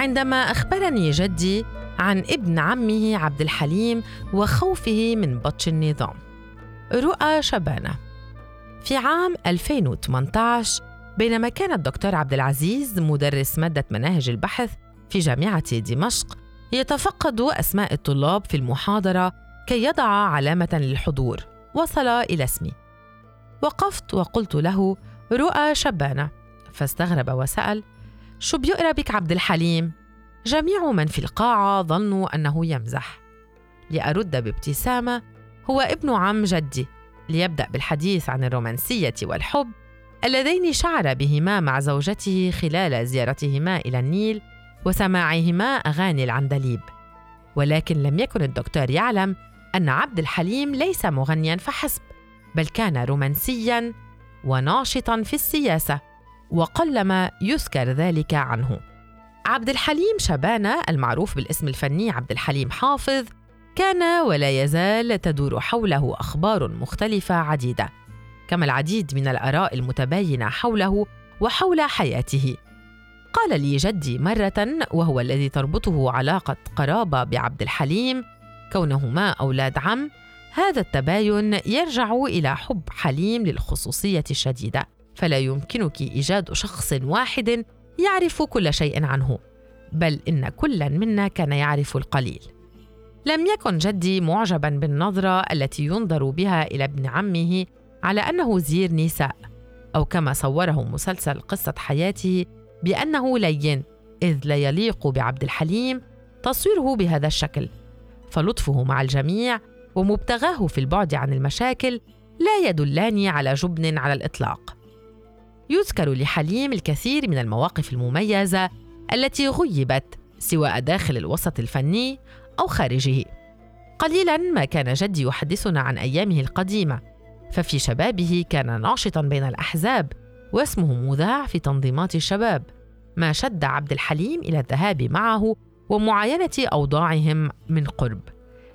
عندما أخبرني جدي عن ابن عمه عبد الحليم وخوفه من بطش النظام. رؤى شبانة. في عام 2018 بينما كان الدكتور عبد العزيز مدرس مادة مناهج البحث في جامعة دمشق يتفقد أسماء الطلاب في المحاضرة كي يضع علامة للحضور وصل إلى اسمي. وقفت وقلت له رؤى شبانة. فاستغرب وسأل شو بيقرأ بك عبد الحليم؟ جميع من في القاعة ظنوا أنه يمزح. لأرد بابتسامة هو ابن عم جدي ليبدأ بالحديث عن الرومانسية والحب اللذين شعر بهما مع زوجته خلال زيارتهما إلى النيل وسماعهما أغاني العندليب. ولكن لم يكن الدكتور يعلم أن عبد الحليم ليس مغنيا فحسب بل كان رومانسيا وناشطا في السياسة. وقلما يذكر ذلك عنه. عبد الحليم شبانة المعروف بالاسم الفني عبد الحليم حافظ كان ولا يزال تدور حوله أخبار مختلفة عديدة كما العديد من الآراء المتباينة حوله وحول حياته. قال لي جدي مرة وهو الذي تربطه علاقة قرابة بعبد الحليم كونهما أولاد عم هذا التباين يرجع إلى حب حليم للخصوصية الشديدة. فلا يمكنك إيجاد شخص واحد يعرف كل شيء عنه بل إن كل منا كان يعرف القليل. لم يكن جدي معجبا بالنظرة التي ينظر بها إلى ابن عمه على أنه زير نساء أو كما صوره مسلسل قصة حياته بأنه لين إذ لا يليق بعبد الحليم تصويره بهذا الشكل. فلطفه مع الجميع ومبتغاه في البعد عن المشاكل لا يدلان على جبن على الإطلاق. يذكر لحليم الكثير من المواقف المميزة التي غيبت سواء داخل الوسط الفني أو خارجه. قليلا ما كان جدي يحدثنا عن أيامه القديمة ففي شبابه كان ناشطا بين الأحزاب واسمه مذاع في تنظيمات الشباب ما شد عبد الحليم إلى الذهاب معه ومعاينة أوضاعهم من قرب.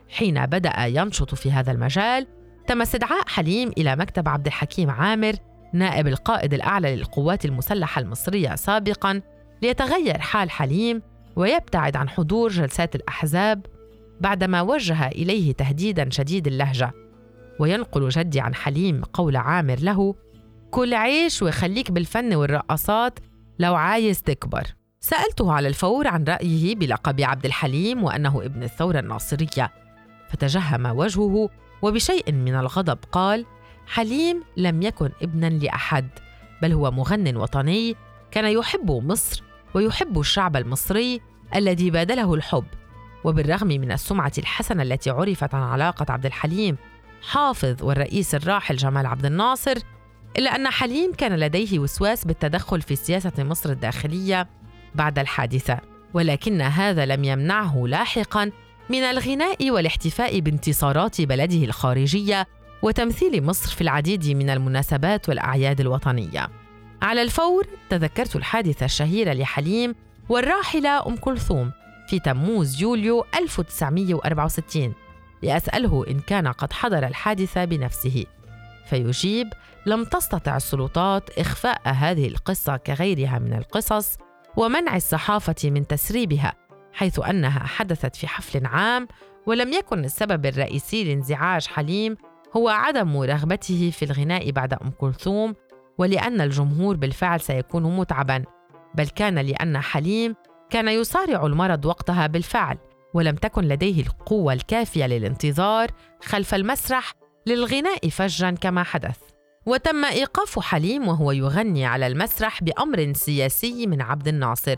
حين بدأ ينشط في هذا المجال تم استدعاء حليم إلى مكتب عبد الحكيم عامر نائب القائد الأعلى للقوات المسلحة المصرية سابقا ليتغير حال حليم ويبتعد عن حضور جلسات الأحزاب بعدما وجه إليه تهديدا شديد اللهجة وينقل جدي عن حليم قول عامر له كل عيش وخليك بالفن والرقصات لو عايز تكبر. سألته على الفور عن رأيه بلقب عبد الحليم وأنه ابن الثورة الناصرية فتجهم وجهه وبشيء من الغضب قال حليم لم يكن ابنا لأحد بل هو مغن وطني كان يحب مصر ويحب الشعب المصري الذي بادله الحب. وبالرغم من السمعة الحسنة التي عرفت عن علاقة عبد الحليم حافظ والرئيس الراحل جمال عبد الناصر إلا أن حليم كان لديه وسواس بالتدخل في سياسة مصر الداخلية بعد الحادثة. ولكن هذا لم يمنعه لاحقا من الغناء والاحتفاء بانتصارات بلده الخارجية وتمثيل مصر في العديد من المناسبات والأعياد الوطنية. على الفور تذكرت الحادثة الشهيرة لحليم والراحلة أم كلثوم في تموز يوليو 1964 لأسأله إن كان قد حضر الحادثة بنفسه. فيجيب لم تستطع السلطات إخفاء هذه القصة كغيرها من القصص ومنع الصحافة من تسريبها حيث أنها حدثت في حفل عام ولم يكن السبب الرئيسي لانزعاج حليم هو عدم رغبته في الغناء بعد أم كلثوم ولأن الجمهور بالفعل سيكون متعبا بل كان لأن حليم كان يصارع المرض وقتها بالفعل ولم تكن لديه القوة الكافية للانتظار خلف المسرح للغناء فجا كما حدث. وتم إيقاف حليم وهو يغني على المسرح بأمر سياسي من عبد الناصر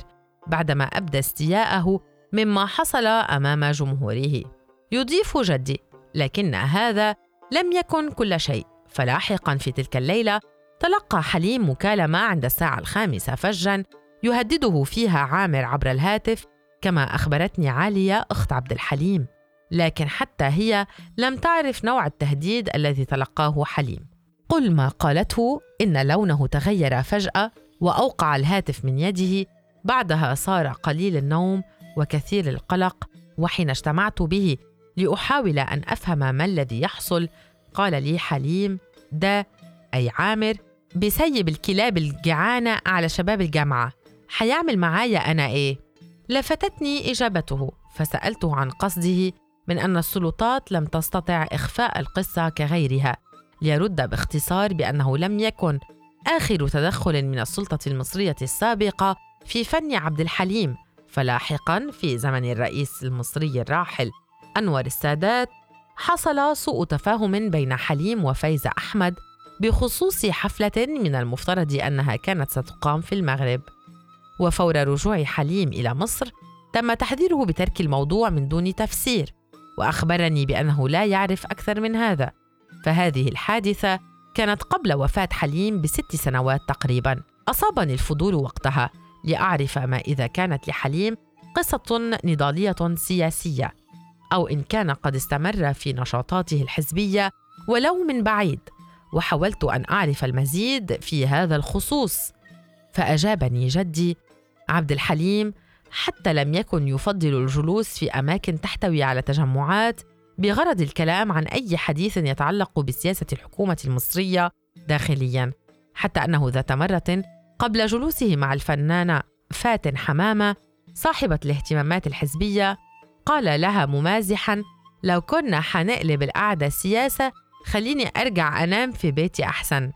بعدما أبدى استياءه مما حصل أمام جمهوره. يضيف جدي لكن هذا لم يكن كل شيء. فلاحقا في تلك الليلة تلقى حليم مكالمة عند الساعة الخامسة فجا يهدده فيها عامر عبر الهاتف كما أخبرتني عالية أخت عبد الحليم. لكن حتى هي لم تعرف نوع التهديد الذي تلقاه حليم. قل ما قالته إن لونه تغير فجأة وأوقع الهاتف من يده. بعدها صار قليل النوم وكثير القلق وحين اجتمعت به لأحاول أن أفهم ما الذي يحصل. قال لي حليم ده أي عامر بيسيب الكلاب الجعانة على شباب الجامعة. حيعمل معايا أنا إيه؟ لفتتني إجابته فسألته عن قصده من أن السلطات لم تستطع إخفاء القصة كغيرها. ليرد باختصار بأنه لم يكن. آخر تدخل من السلطة المصرية السابقة في فن عبد الحليم فلاحقا في زمن الرئيس المصري الراحل. أنور السادات حصل سوء تفاهم بين حليم وفايزة أحمد بخصوص حفلة من المفترض أنها كانت ستقام في المغرب. وفور رجوع حليم إلى مصر تم تحذيره بترك الموضوع من دون تفسير وأخبرني بأنه لا يعرف أكثر من هذا. فهذه الحادثة كانت قبل وفاة حليم بست سنوات تقريبا. أصابني الفضول وقتها لأعرف ما إذا كانت لحليم قصة نضالية سياسية. أو إن كان قد استمر في نشاطاته الحزبية ولو من بعيد وحاولت أن أعرف المزيد في هذا الخصوص. فأجابني جدي عبد الحليم حتى لم يكن يفضل الجلوس في أماكن تحتوي على تجمعات بغرض الكلام عن أي حديث يتعلق بسياسة الحكومة المصرية داخليا حتى أنه ذات مرة قبل جلوسه مع الفنانة فاتن حمامة صاحبة الاهتمامات الحزبية قال لها ممازحا لو كنا حنقلب القعدة سياسة خليني أرجع أنام في بيتي أحسن.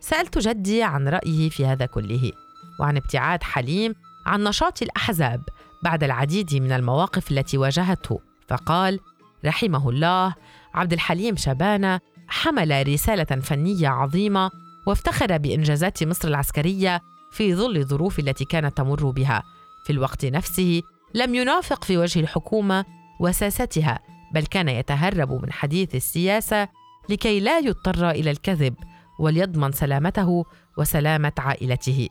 سألت جدي عن رأيه في هذا كله وعن ابتعاد حليم عن نشاط الأحزاب بعد العديد من المواقف التي واجهته. فقال رحمه الله عبد الحليم شبانه حمل رسالة فنية عظيمة وافتخر بإنجازات مصر العسكرية في ظل الظروف التي كانت تمر بها. في الوقت نفسه لم ينافق في وجه الحكومة وساستها بل كان يتهرب من حديث السياسة لكي لا يضطر إلى الكذب وليضمن سلامته وسلامة عائلته.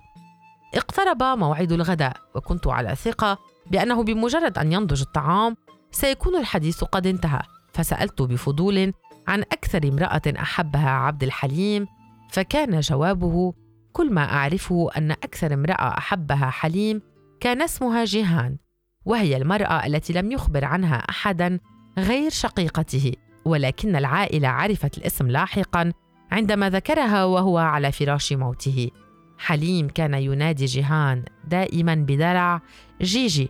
اقترب موعد الغداء وكنت على ثقة بأنه بمجرد أن ينضج الطعام سيكون الحديث قد انتهى فسألت بفضول عن أكثر امرأة أحبها عبد الحليم فكان جوابه كل ما أعرفه أن أكثر امرأة أحبها حليم كان اسمها جيهان وهي المرأة التي لم يخبر عنها احدا غير شقيقته ولكن العائلة عرفت الاسم لاحقا عندما ذكرها وهو على فراش موته. حليم كان ينادي جيهان دائما بدلع جيجي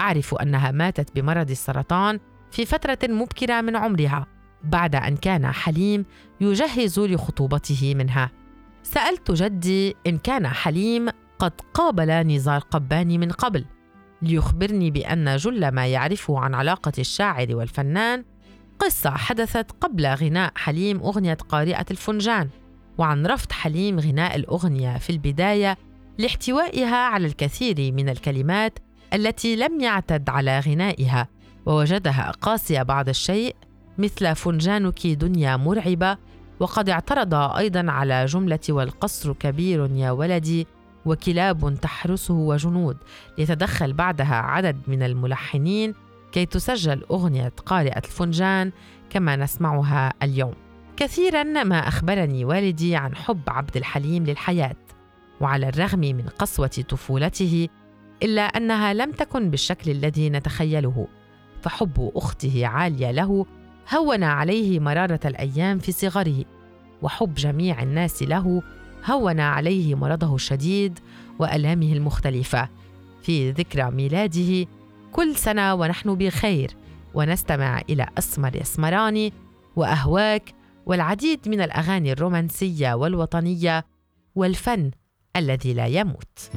أعرف أنها ماتت بمرض السرطان في فترة مبكرة من عمرها بعد أن كان حليم يجهز لخطوبته منها. سألت جدي إن كان حليم قد قابل نزار قباني من قبل. ليخبرني بأن جل ما يعرفه عن علاقة الشاعر والفنان قصة حدثت قبل غناء حليم أغنية قارئة الفنجان وعن رفض حليم غناء الأغنية في البداية لاحتوائها على الكثير من الكلمات التي لم يعتد على غنائها ووجدها قاسية بعض الشيء مثل فنجانك دنيا مرعبة وقد اعترض أيضا على جملة والقصر كبير يا ولدي وكلاب تحرسه وجنود ليتدخل بعدها عدد من الملحنين كي تسجل أغنية قارئة الفنجان كما نسمعها اليوم. كثيرا ما أخبرني والدي عن حب عبد الحليم للحياة وعلى الرغم من قسوة طفولته إلا أنها لم تكن بالشكل الذي نتخيله. فحب أخته عالية له هون عليه مرارة الأيام في صغره وحب جميع الناس له هون عليه مرضه الشديد وألامه المختلفة. في ذكرى ميلاده كل سنة ونحن بخير ونستمع إلى أسمر يسمراني وأهواك والعديد من الأغاني الرومانسية والوطنية والفن الذي لا يموت.